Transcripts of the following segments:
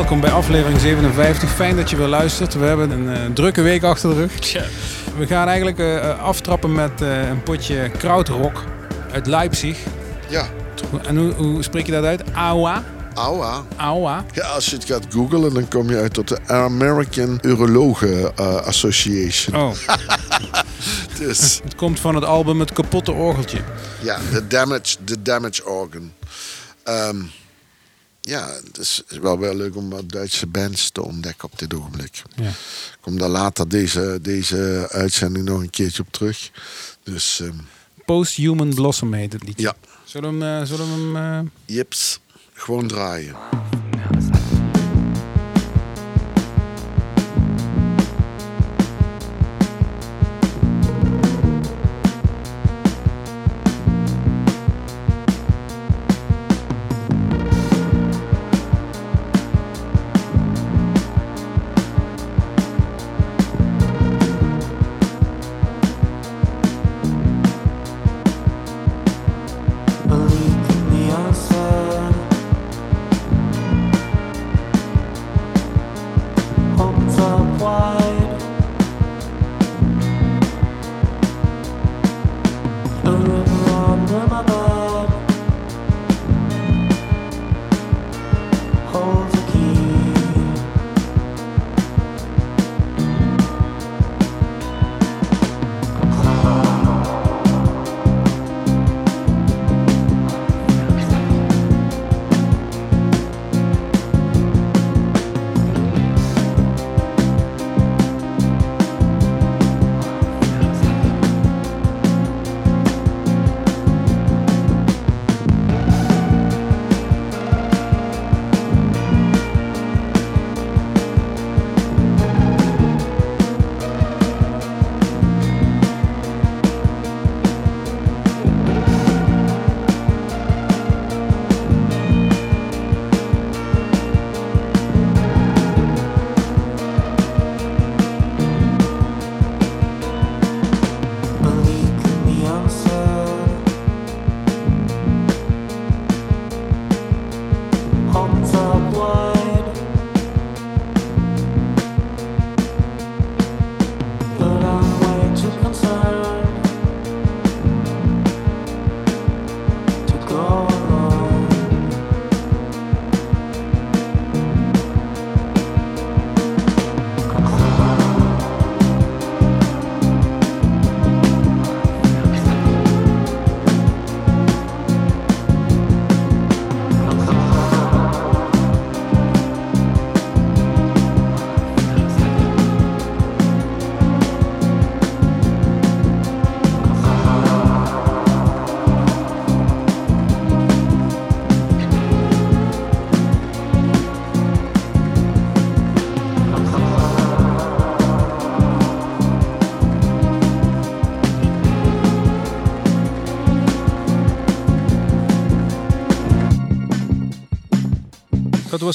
Welkom bij aflevering 57. Fijn dat je weer luistert. We hebben een eh, drukke week achter de rug. We gaan eigenlijk eh, aftrappen met eh, een potje krautrock uit Leipzig. Ja, En hoe, hoe spreek je dat uit? Aua? aua. Aua? Ja, als je het gaat googlen, dan kom je uit tot de American Urologen Association. Oh, Dus het komt van het album Het kapotte orgeltje. ja, the damage, the damage organ. Ehm, ja, het is wel wel leuk om wat Duitse bands te ontdekken op dit ogenblik. Ja. Ik kom daar later deze, deze uitzending nog een keertje op terug. Dus ehm, Post-Human Blossom heet het liedje. ja, Zullen we hem... eh, zullen we hem eh, jips, gewoon draaien. croire.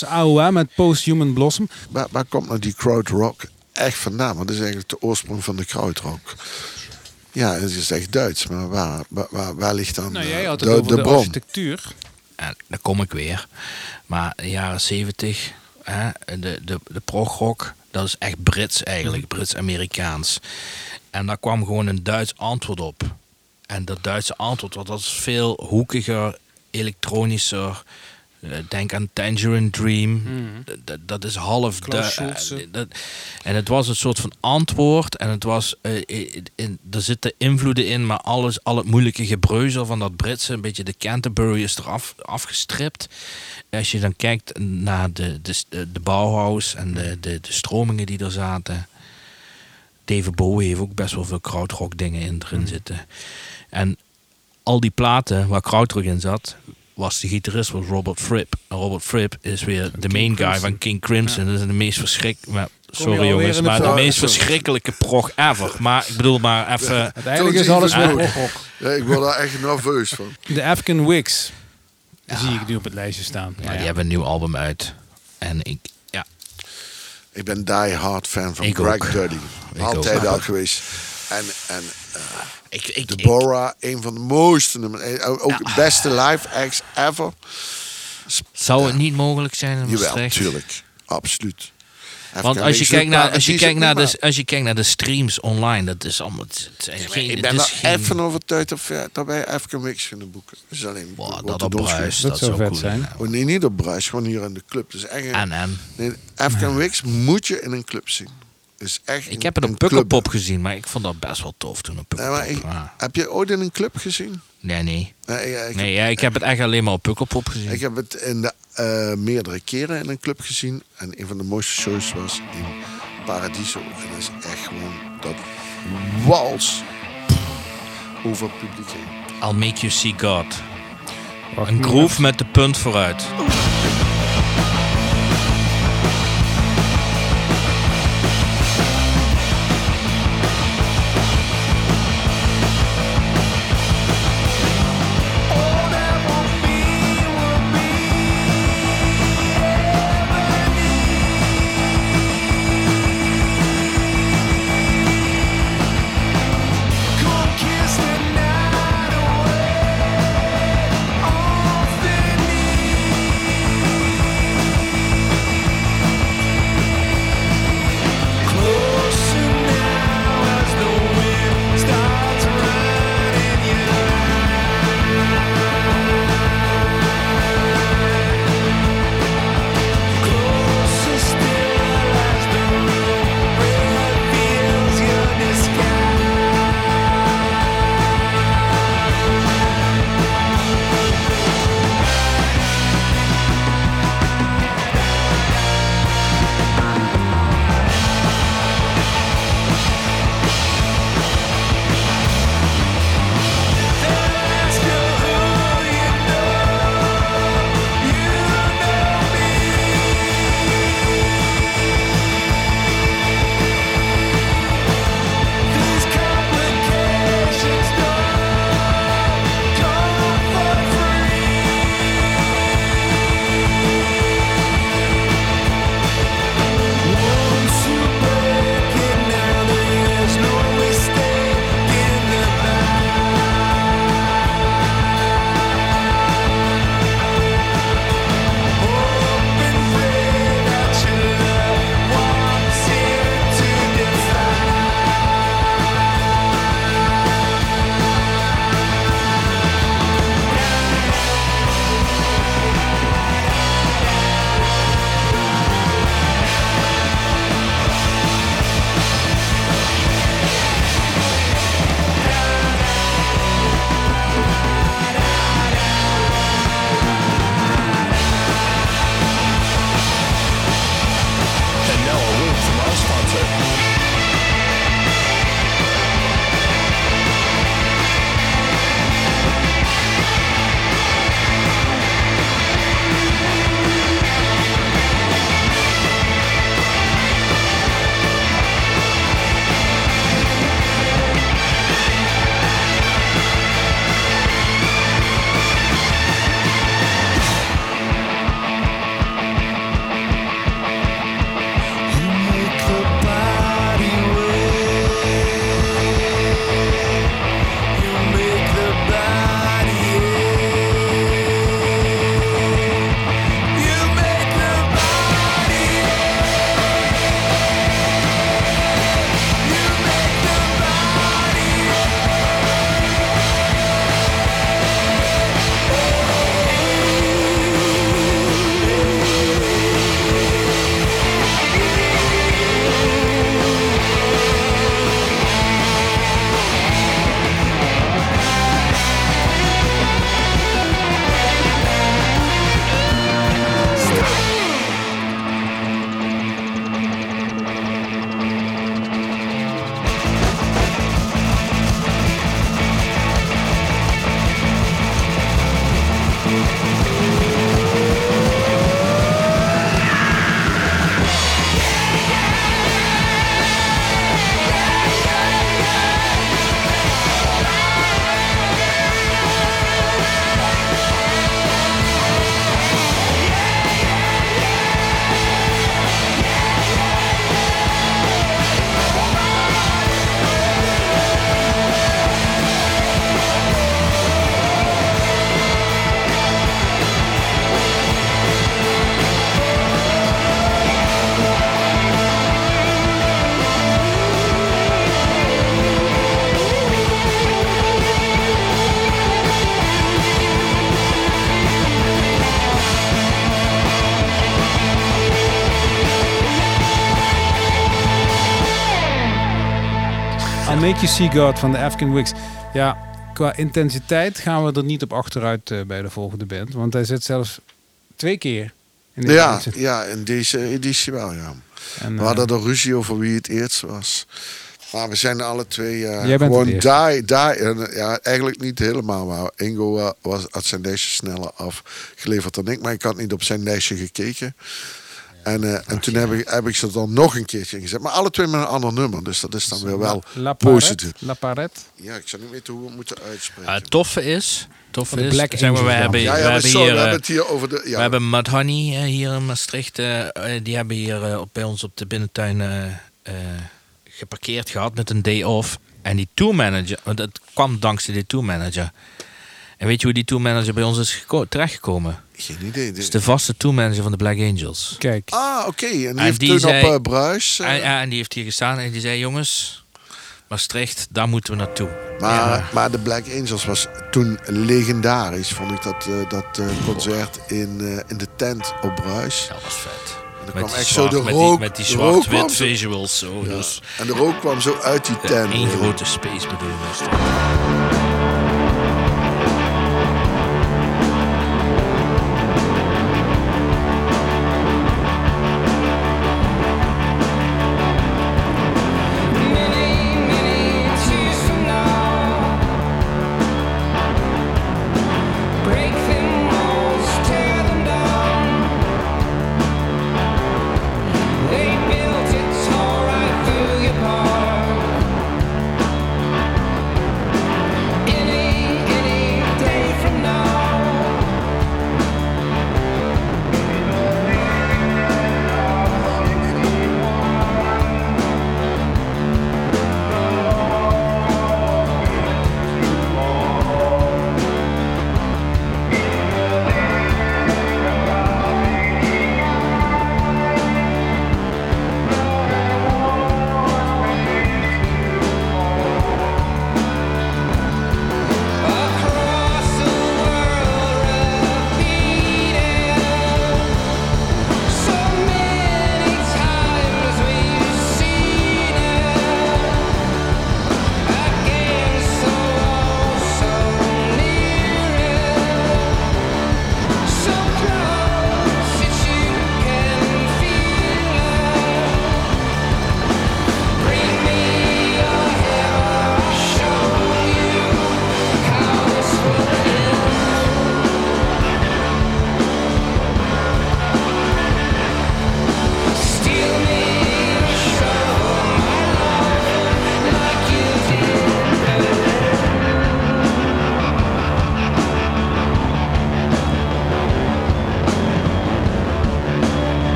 Was Aua met Post-Human Blossom. Waar, waar komt nou die krautrock echt vandaan? Want dat is eigenlijk de oorsprong van de krautrock. Ja, het is echt Duits, maar waar, waar, waar, waar ligt dan Nou, jij had het de, over de de, bron? architectuur. En daar kom ik weer. Maar de jaren zeventig, hè, de, de, de progrock, dat is echt Brits eigenlijk, Brits-Amerikaans. En daar kwam gewoon een Duits antwoord op. En dat Duitse antwoord dat was veel hoekiger, elektronischer. Eh, Denk aan Tangerine Dream. Dat- Dat, dat is half Schulze. eh, dat- En het was een soort van antwoord. En het was. eh, in, er zitten invloeden in, maar alles, al het moeilijke gebreuzel van dat Britse. Een beetje de Canterbury is eraf afgestript. Als je dan kijkt naar de, de, de Bauhaus en de, de, de stromingen die er zaten. David Bowie heeft ook best wel veel krautrock dingen in erin zitten. En al die platen waar krautrock in zat, was de gitarist was Robert Fripp. En Robert Fripp is weer de main guy van King Crimson. Dat is de meest verschrikkelijke... Sorry jongens, de maar de meest verschrikkelijke prog ever. Maar ik bedoel maar even... Uiteindelijk is alles weer. Ja, ik word daar echt nerveus van. De Afghan Wigs. Die zie ik nu op het lijstje staan. Ja, die hebben een nieuw album uit. En ik... Ja, Ik ben die hard fan van Ik Greg ook. Duddy. Ik Altijd ook. al geweest. En, en eh, ik, ik, ik, Deborah, een van de mooiste nummers. eh, Ook de beste live acts ever. zou het niet mogelijk zijn in Jawel, Maastricht? tuurlijk. absoluut. Want als je, kijkt naar, als, je kijkt naar de, als je kijkt naar de streams online, dat is allemaal. Het, zijn geen, ik ben er geen- even overtuigd of, ja, dat wij African Weeks kunnen boeken. Dat is alleen Wow, dat op bruis, Dat dat zou vet cool zijn. Oh, nee, niet op Bruis, gewoon hier in de club. Dus echt een- En en. nee, African Weeks moet je in een club zien. Is echt Ik een- heb het een. Pukkelpop gezien, maar ik vond dat best wel tof toen op Pukkelpop. ik- Ah. Heb je ooit in een club gezien? Nee, nee. Nee, ja, ik, Nee, ja, ik heb het echt alleen maar op Pukkelpop gezien. ik heb het in de, eh, meerdere keren in een club gezien. En een van de mooiste shows was in Paradiso. En dat is echt gewoon dat wals over het publiek heen. I'll make you see God. Wacht, Een groove met de punt vooruit. God van de Afghan Wigs. Ja, qua intensiteit gaan we er niet op achteruit eh, bij de volgende band. Want hij zit zelfs twee keer in de Ja, editie. ja, in deze editie wel, ja. En, We eh, hadden er ruzie over wie het eerst was. Maar we zijn alle twee eh, bent gewoon die, die. En, eh, ja, eigenlijk niet helemaal. Maar Ingo eh, was, had zijn lijstje sneller afgeleverd dan ik. Maar ik had niet op zijn lijstje gekeken. En, eh, en toen heb ik, heb ik ze er nog een keertje ingezet. Maar alle twee met een ander nummer. Dus dat is dan weer wel La positief. La Parette. Ja, ik zou niet weten hoe we het moeten uitspreken. Eh, het toffe is, toffe de is Black zeg maar, Angels we dan. hebben, ja, we ja, hebben sorry, hier... we eh, hebben het hier over de... Ja, We hebben Honey eh, hier in Maastricht. eh, eh, die hebben hier eh, op, bij ons op de binnentuin eh, eh, geparkeerd gehad met een day off. En die tourmanager, want het kwam dankzij die tourmanager. En weet je hoe die tourmanager bij ons is geko- terechtgekomen? geen idee. Dat is de vaste tourmanager van de Black Angels. Kijk, Ah, oké. En die En heeft die toen zei- op eh, Bruis... eh, En, ja, en die heeft hier gestaan en die zei: Jongens, Maastricht, daar moeten we naartoe. Maar, Ja. maar de Black Angels was toen legendarisch, vond ik dat, eh, dat eh, concert in, eh, in de tent op Bruis. Dat was vet. En er Met kwam die, echt zwart, zo de met rook. die, met die zwart-wit visuals. Zo. Ja. Dus En de rook kwam zo uit die tent. één grote space bedoel ik.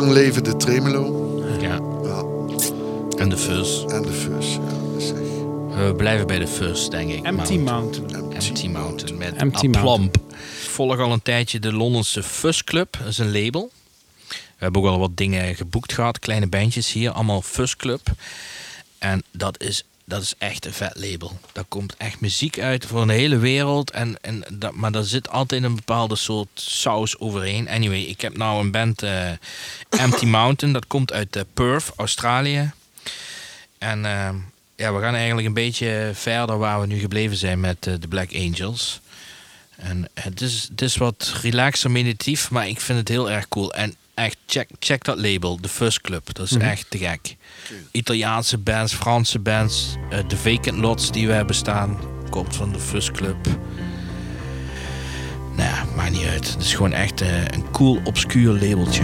Lang leven de tremolo. Ja. Ja. En de fuzz. En de fuzz. Ja, echt We blijven bij de fuzz, denk ik. Empty Mountain. Empty Mountain met Empty Aplomb. Ik volg al een tijdje de Londense Fuzz Club. Dat is een label. We hebben ook al wat dingen geboekt gehad. Kleine bandjes hier. Allemaal Fuzz Club. En dat is, dat is echt een vet label. Daar komt echt muziek uit voor een hele wereld. En, en dat, maar daar zit altijd een bepaalde soort saus overheen. Anyway, ik heb nou een band eh, Empty Mountain. Dat komt uit eh, Perth, Australië. En eh, ja, we gaan eigenlijk een beetje verder waar we nu gebleven zijn met de Black Angels. En het is, het is wat relaxer meditatief, maar ik vind het heel erg cool. En echt, check, check dat label, de First Club. Dat is echt te gek. Italiaanse bands, Franse bands, eh, de Vacant Lots die we hebben staan, komt van de First Club. Nou maakt niet uit. Het is gewoon echt eh, een cool, obscuur labeltje.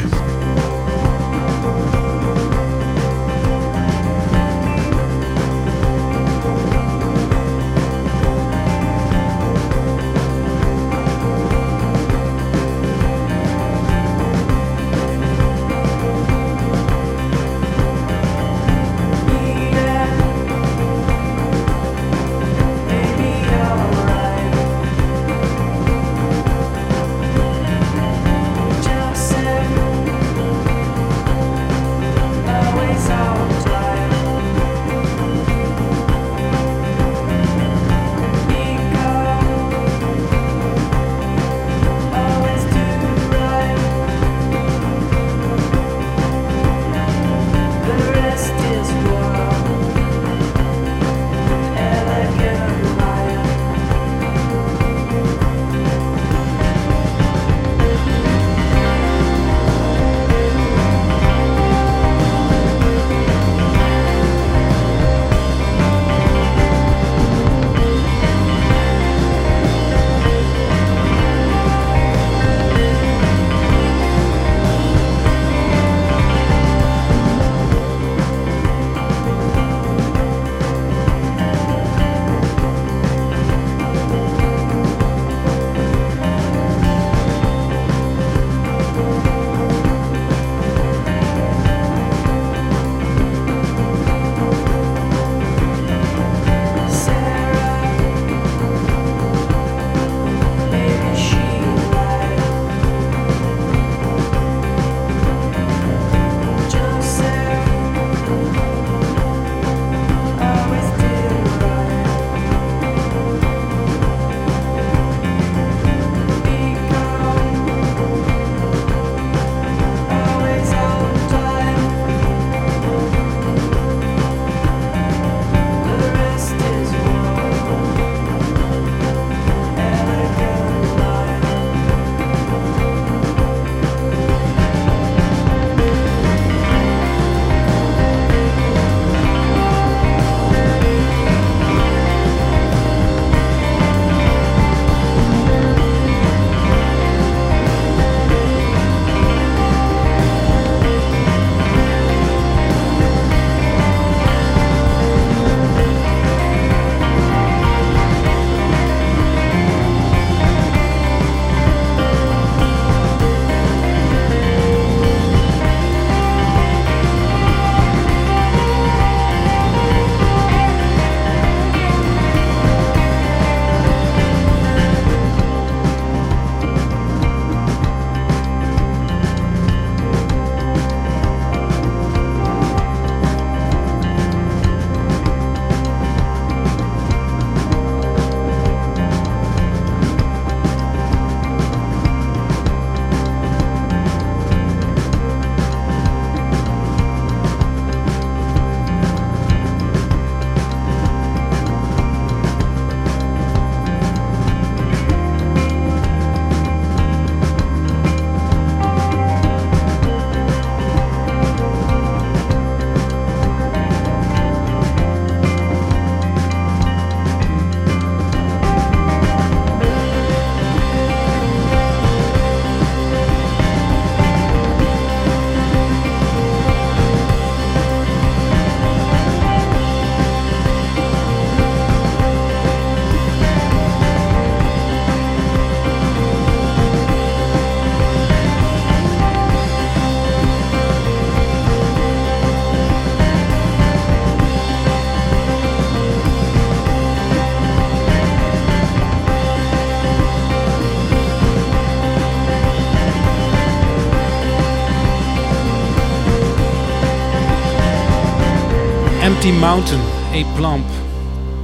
Mountain, A Plump.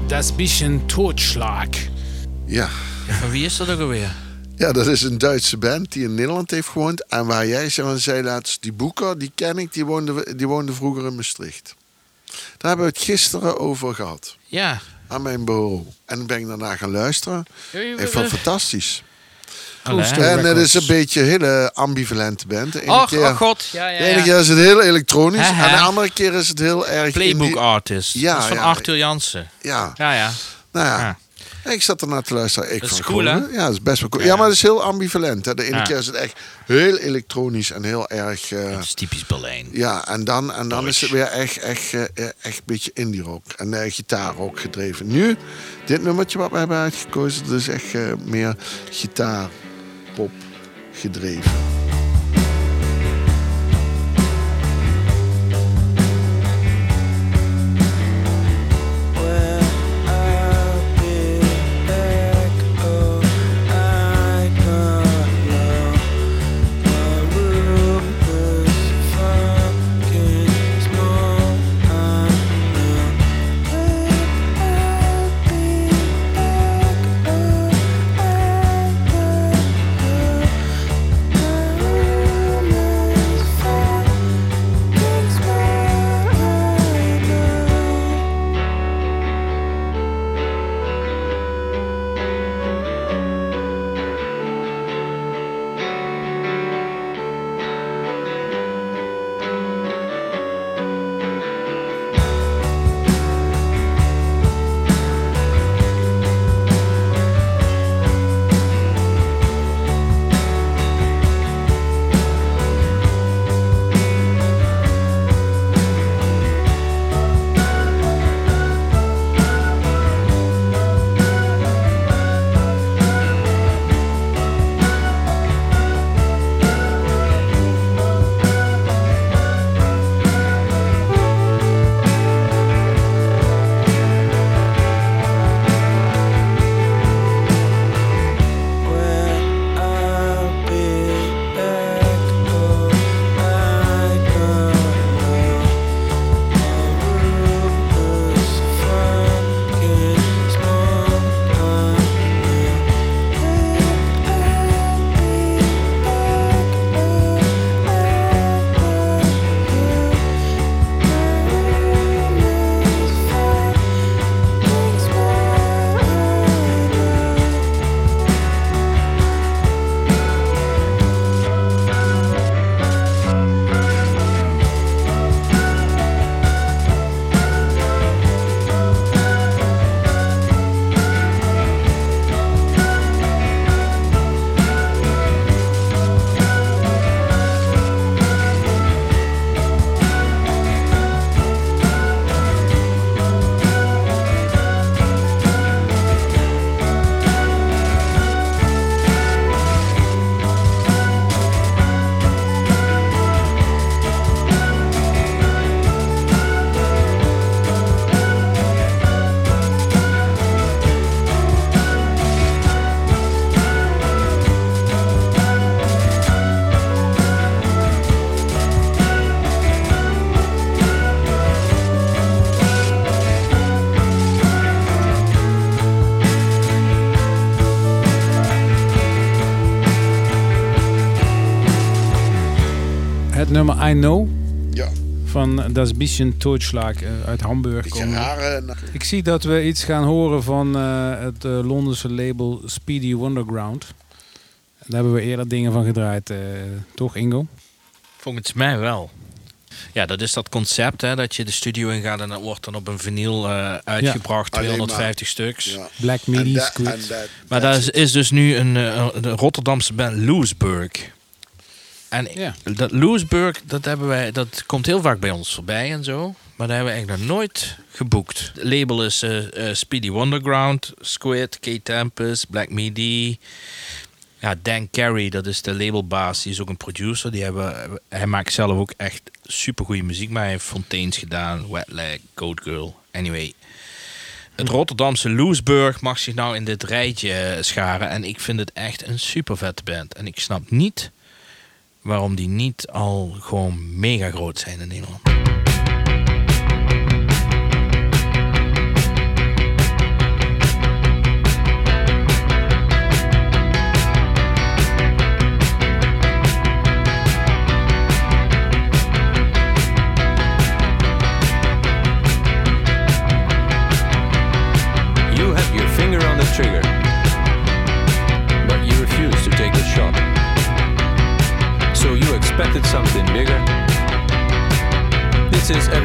Das bisschen Totschlag. Ja. Van wie is dat ook alweer? ja, dat is een Duitse band die in Nederland heeft gewoond. En waar jij zei laatst, die boeker, die ken ik, die woonde, die woonde vroeger in Maastricht. Daar hebben we het gisteren over gehad. Ja. Aan mijn bureau. En ben ik daarna gaan luisteren. Ik vond het fantastisch. En het is een beetje een hele ambivalente band. De ene, Och, keer, oh god. Ja, ja, de ene keer is het heel elektronisch. En de andere keer is het heel erg... Playbook indie- artist. Ja, dat is van ja. Arthur Jansen. Ja, Ja, ja. nou ja. Ja. Ik zat ernaar te luisteren. Ik Dat is cool, hè? Ja, dat is best wel cool. Ja. Ja, maar het is heel ambivalent. Hè. De ene Ja. keer is het echt heel elektronisch en heel erg... eh, Dat is typisch Berlijn. ja, en dan, en dan is het weer echt, echt, eh, echt een beetje indie rock. En uh, gitaarrock gedreven. Nu, dit nummertje wat we hebben uitgekozen, dat is echt eh, meer gitaar, pop gedreven. Nummer I Know Ja, van Das bisschen Totschlag eh, uit Hamburg. beetje komen. rare... na- Ik zie dat we iets gaan horen van eh, het eh, Londense label Speedy Wonderground. Daar hebben we eerder dingen van gedraaid, eh, toch Ingo? Volgens mij wel. Ja, dat is dat concept, hè, dat je de studio ingaat en dat wordt dan op een vinyl eh, uitgebracht, Alleen 250 stuks. Ja. Black Midi Squid. Maar dat daar is, is dus nu een, eh, de Rotterdamse band Loesburg. En Ja. dat Loesburg, dat, hebben wij, dat komt heel vaak bij ons voorbij en zo. Maar daar hebben we eigenlijk nog nooit geboekt. Het label is eh, eh, Speedy Wonderground, Squid, K-Tempest, Black Midi. Ja, Dan Carey, dat is de labelbaas, die is ook een producer. Die hebben, hij maakt zelf ook echt supergoeie muziek. Maar hij heeft Fontaines gedaan, Wet Leg, Goat Girl. Anyway. Het Rotterdamse Loesburg mag zich nou in dit rijtje scharen. En ik vind het echt een super vette band. En ik snap niet waarom die niet al gewoon mega groot zijn in Nederland. Trigger. This is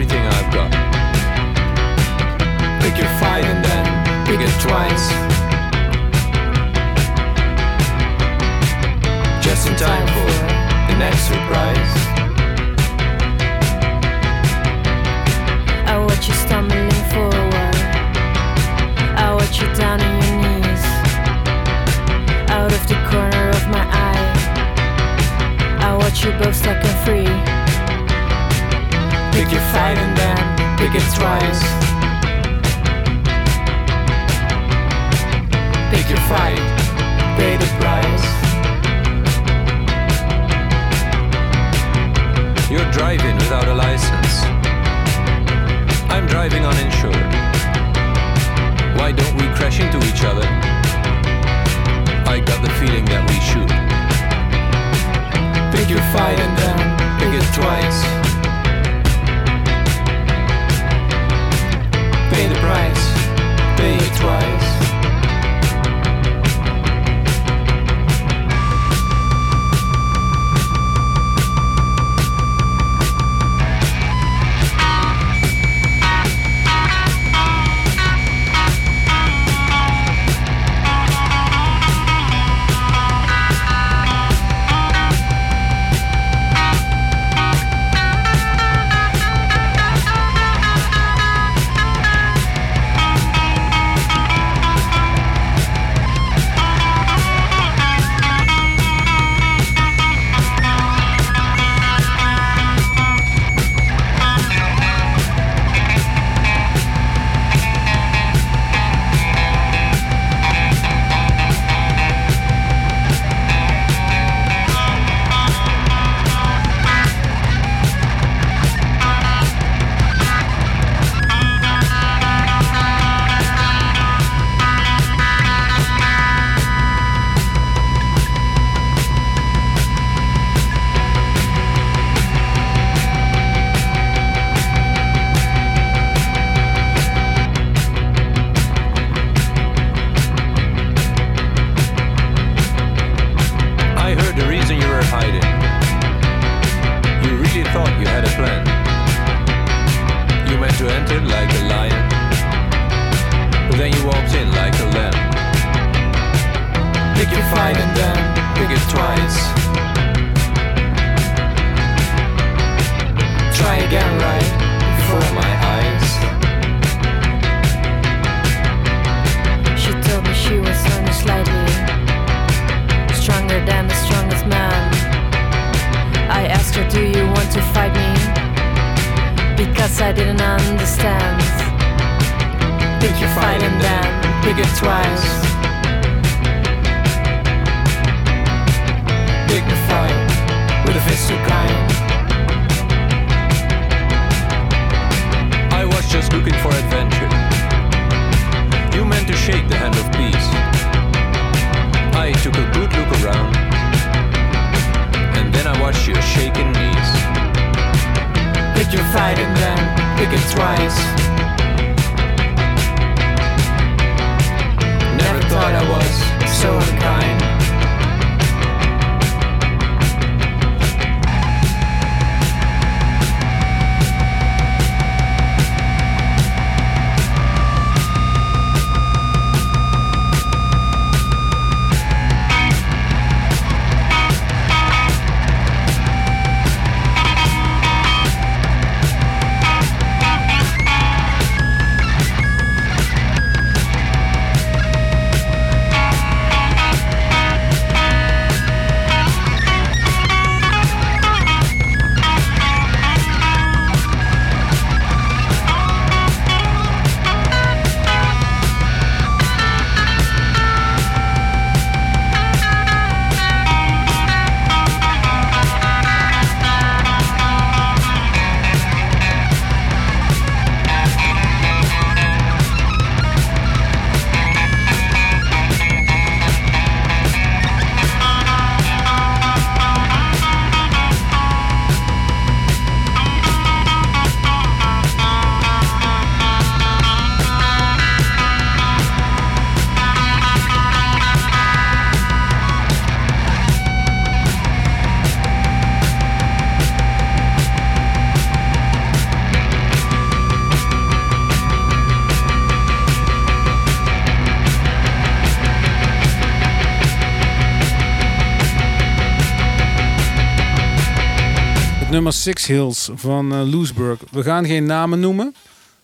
nummer Six Hills van eh Loesburg. We gaan geen namen noemen.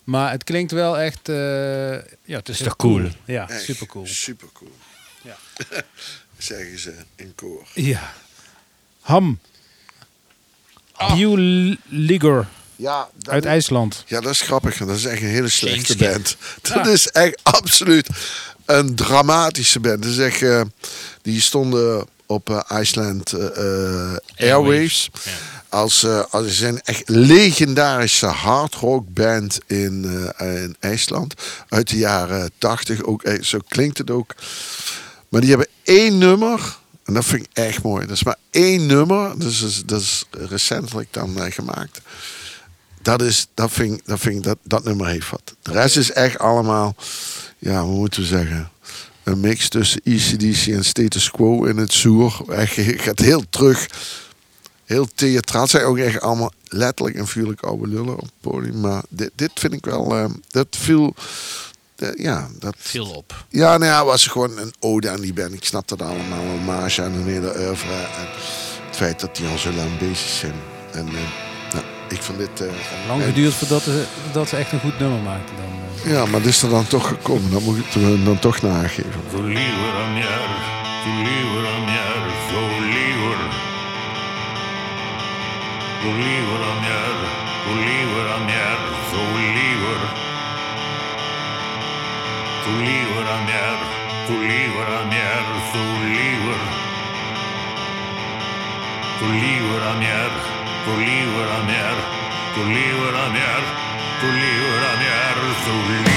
Maar het klinkt wel echt... eh, ja, het is, toch cool? Ja, Echt super cool. Super cool. Ja. Zeggen ze in koor. Ja. Ham. Ah. Ligor Ja, uit is- IJsland. Ja, dat is grappig. Dat is echt een hele slechte band. Dat is echt absoluut een dramatische band. Dat is echt, eh, die stonden op eh, Iceland eh, eh, Airwaves. Ja. Als, eh, als ze zijn echt legendarische hardrock band in, eh, in IJsland. Uit de jaren 80. Ook, echt- zo klinkt het ook. Maar die hebben één nummer. En dat vind ik echt mooi. Dat is maar één nummer. Dat is, dat is recentelijk dan eh, gemaakt. Dat, is, dat vind ik, dat, vind dat, dat nummer heeft wat. De rest is echt allemaal, ja, hoe moeten we zeggen? Een mix tussen ECDC en status quo in het zoer. Echt, gaat heel terug. Heel theatraal. Het zijn ook echt allemaal letterlijk en vuurlijk oude lullen op het podium. Maar dit, dit vind ik wel, eh, dat viel, eh, ja, dat, Viel op. ja, nou ja, was gewoon een ode aan die band. Ik snap dat allemaal. Een hommage aan een hele oeuvre. En het feit dat die al zo lang bezig zijn. En eh, nou, ik vond dit... eh, Lang en- geduurd voordat ze, dat ze echt een goed nummer maakten. Dan. Ja, maar dit is er dan toch gekomen. Dat moet ik er dan toch nageven. Þú lífur að mér, þú lífur að mér, þú lífur Þú lífur að mér, þú lífur að mér, þú lífur Þú lífur að mér, þú lífur að mér, þú lífur að mér, þú lífur að mér, þú lífur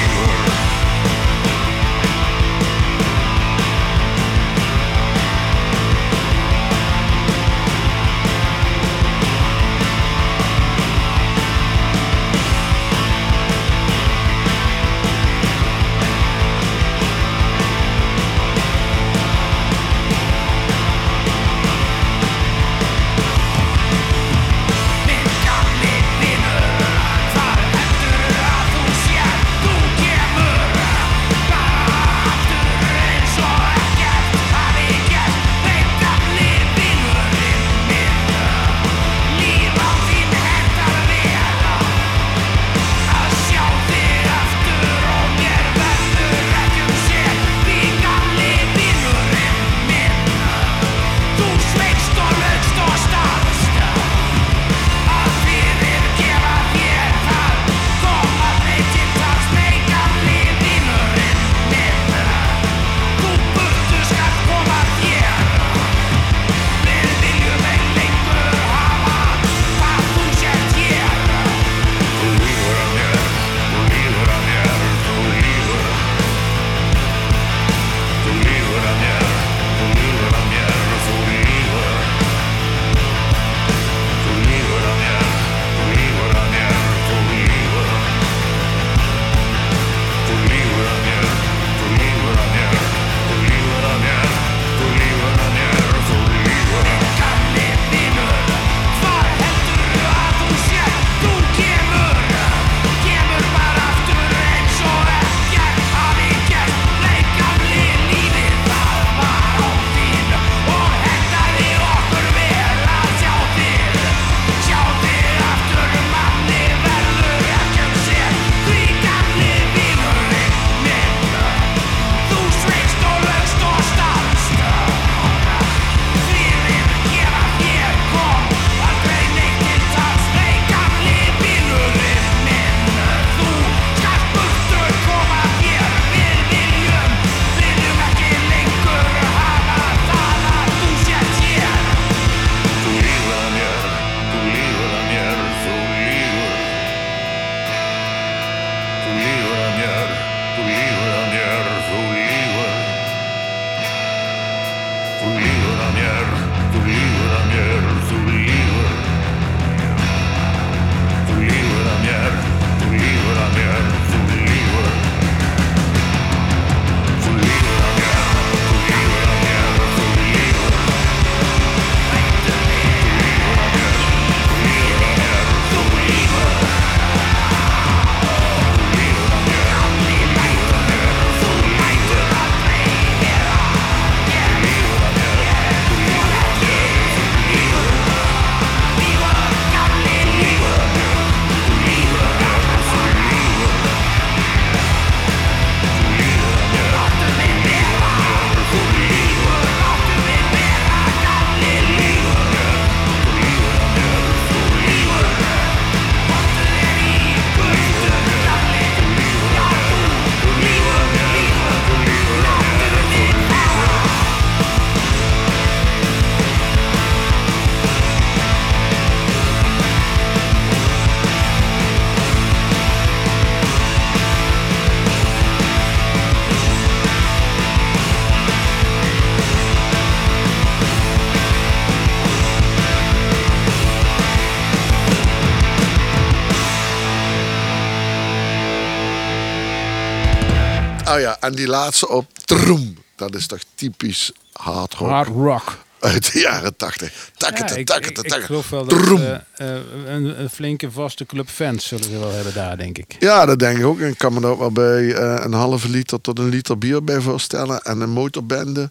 Oh ja, en die laatste op Troem. Dat is toch typisch hard rock Hard rock. uit de jaren tachtig. Ja, Takkete, ik, takkete, ik, geloof wel dat Troem. eh, eh, een, een flinke vaste club fans zullen ze wel hebben daar, denk ik. Ja, dat denk ik ook. En ik kan me daar ook wel bij eh, een halve liter tot een liter bier bij voorstellen. En een motorbende.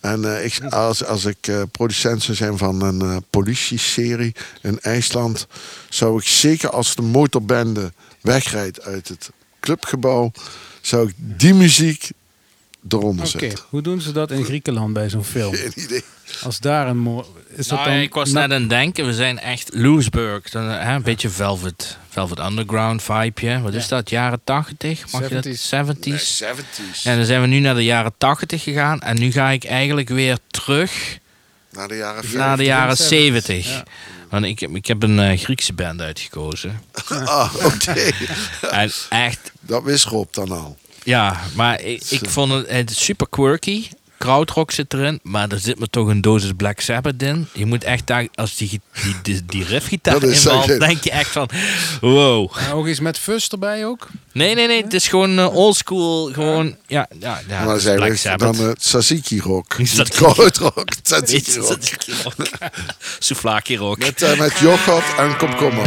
En ik, als, als ik producent zou zijn van een politie-serie in IJsland, zou ik zeker als de motorbende wegrijdt uit het clubgebouw, zou ik die muziek eronder Oké, zetten. hoe doen ze dat in Griekenland bij zo'n film? Geen idee. Als daar een mooi... Is dat Nou, dan... ik was net aan het denken, we zijn echt Loesburg. Dan, hè, een beetje Velvet, Velvet Underground vibeje. Wat is dat, jaren 80? Mag je dat? 70s. 70s? Nee, 70s. En dan zijn we nu naar de jaren 80 gegaan. En nu ga ik eigenlijk weer terug Naar de jaren 50. naar de jaren 70s, 70. ja. Want ik, heb- ik heb een eh, Griekse band uitgekozen. Ah, oké. En echt, Dat wist Rob dan al. ja, maar ik, ik vond het, het super quirky. Krautrock zit erin, maar er zit me toch een dosis Black Sabbath in. Je moet echt daar, als die, die, die, die riffgitaar invalt, denk je echt van, wow. En ook eens met fus erbij ook? Nee, nee, nee, het is gewoon eh, oldschool, gewoon, ja, ja, ja maar zijn Black Sabbath. dan het Tzatziki rock. Krautrock, Tzatziki rock. Souvlaki rock. Met, eh, met yoghurt en komkommer.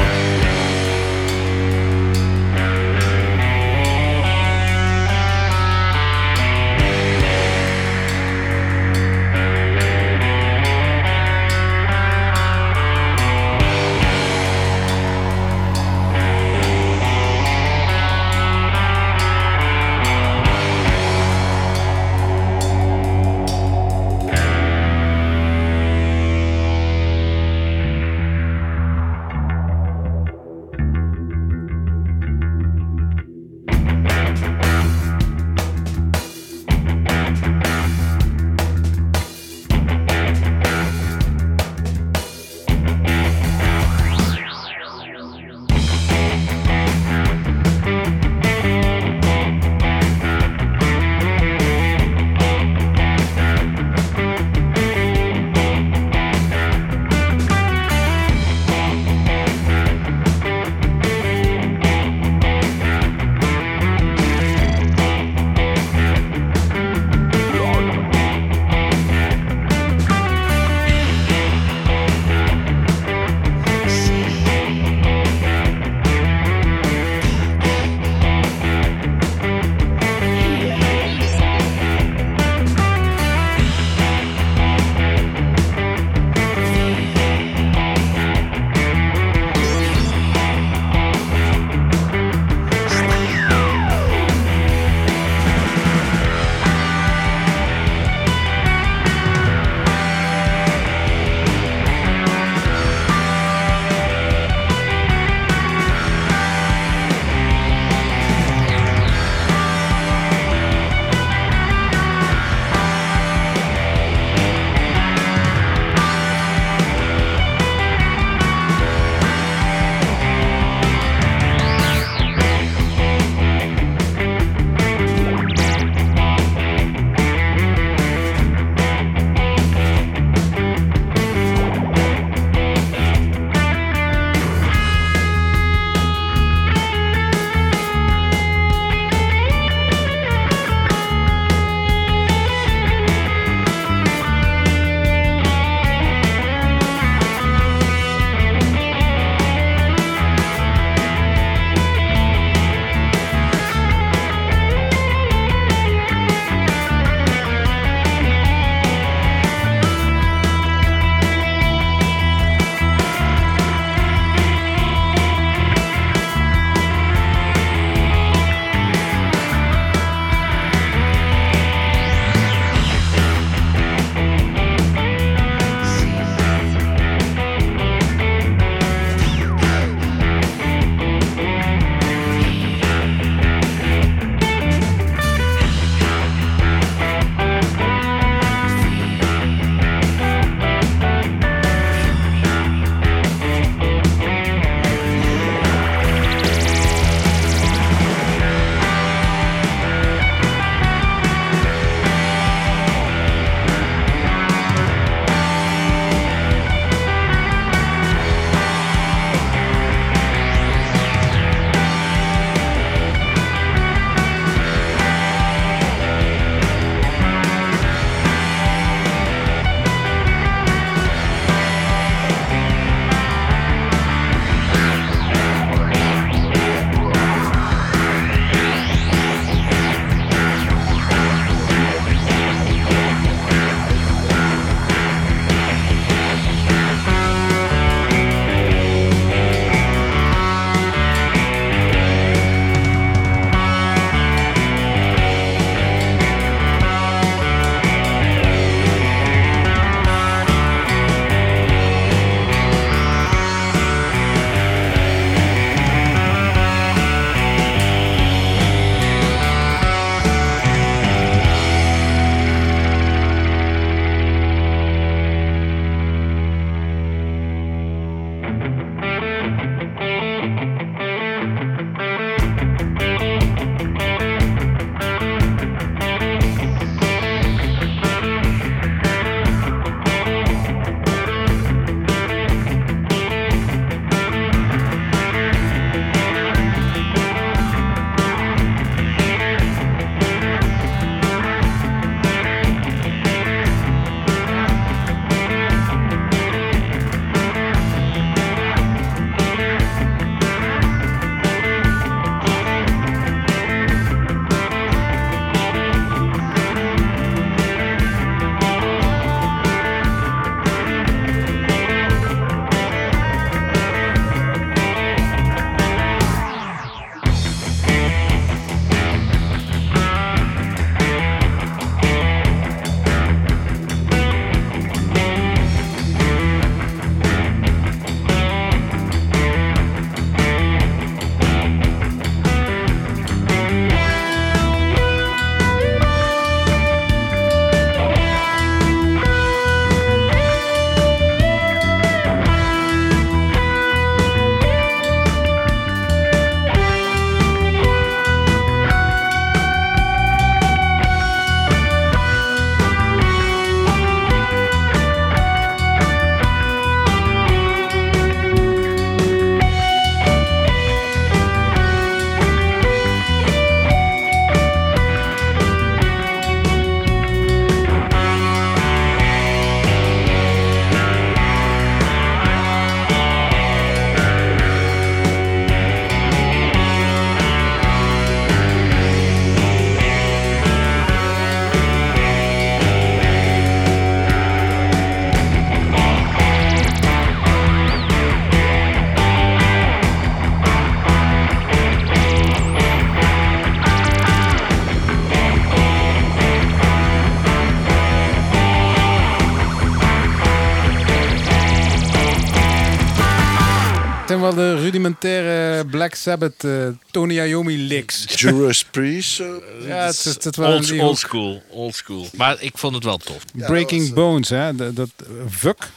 Rudimentaire Black Sabbath eh, Tony Iommi licks. Judas Priest. eh, Ja, het, het, het waren Old, school, old school. Maar ik vond het wel tof. Breaking was, Bones, hè? Dat, dat Fuck.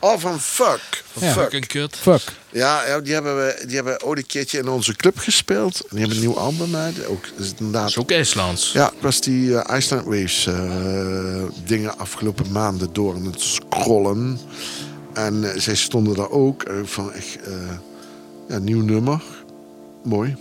Oh, van Fuck. Van Ja. Fuck. Fucking kut. Fuck. Ja, ja, die hebben we die hebben ooit een keertje in onze club gespeeld. En die hebben een nieuw album uit. Ook, is het inderdaad, Dat is ook IJslands. Ja, het was die eh, Iceland Waves eh, dingen afgelopen maanden door aan het scrollen. En eh, zij stonden daar ook. En ik vond echt eh, ja, nieuw nummer. Mooi.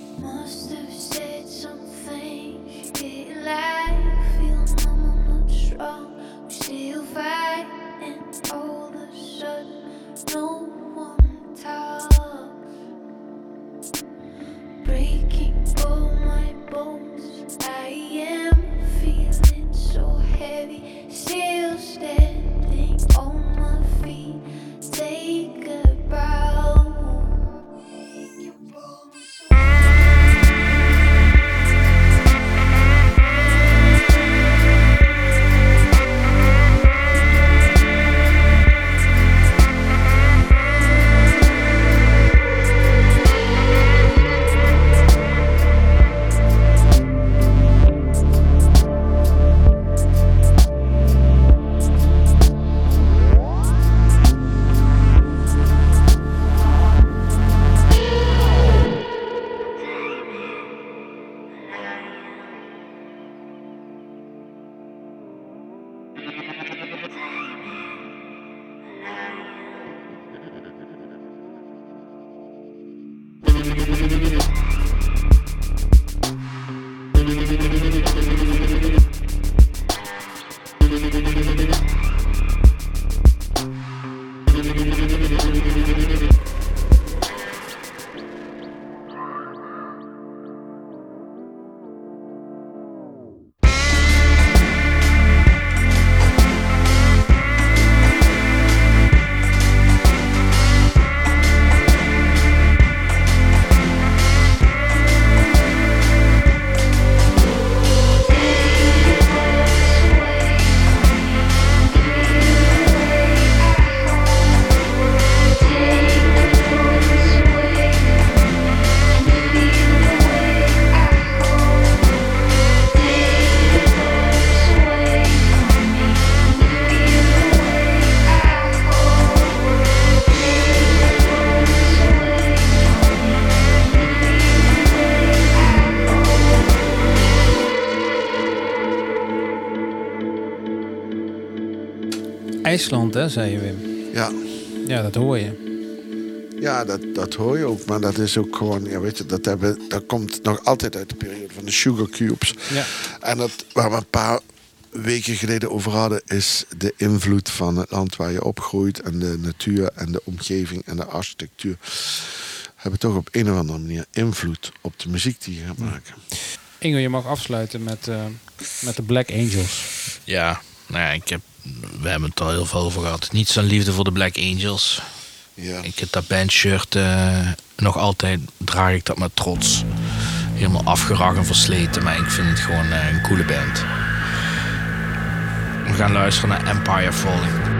IJsland, hè, zei je Wim. Ja, Ja, dat hoor je. ja dat, dat hoor je ook. Maar dat is ook gewoon, ja, weet je, dat, hebben, dat komt nog altijd uit de periode van de Sugar Cubes. Ja. En dat, waar we een paar weken geleden over hadden, is de invloed van het land waar je opgroeit. En de natuur en de omgeving en de architectuur. Hebben toch op een of andere manier invloed op de muziek die je gaat maken. Ingo, je mag afsluiten met, eh, met de Black Angels. Ja, nou ja, ik heb, we hebben het al heel veel over gehad. Niets aan liefde voor de Black Angels. Ja. Ik heb dat bandshirt eh, nog altijd, draag ik dat met trots. Helemaal afgeracht en versleten, maar ik vind het gewoon eh, een coole band. We gaan luisteren naar Empire Falling.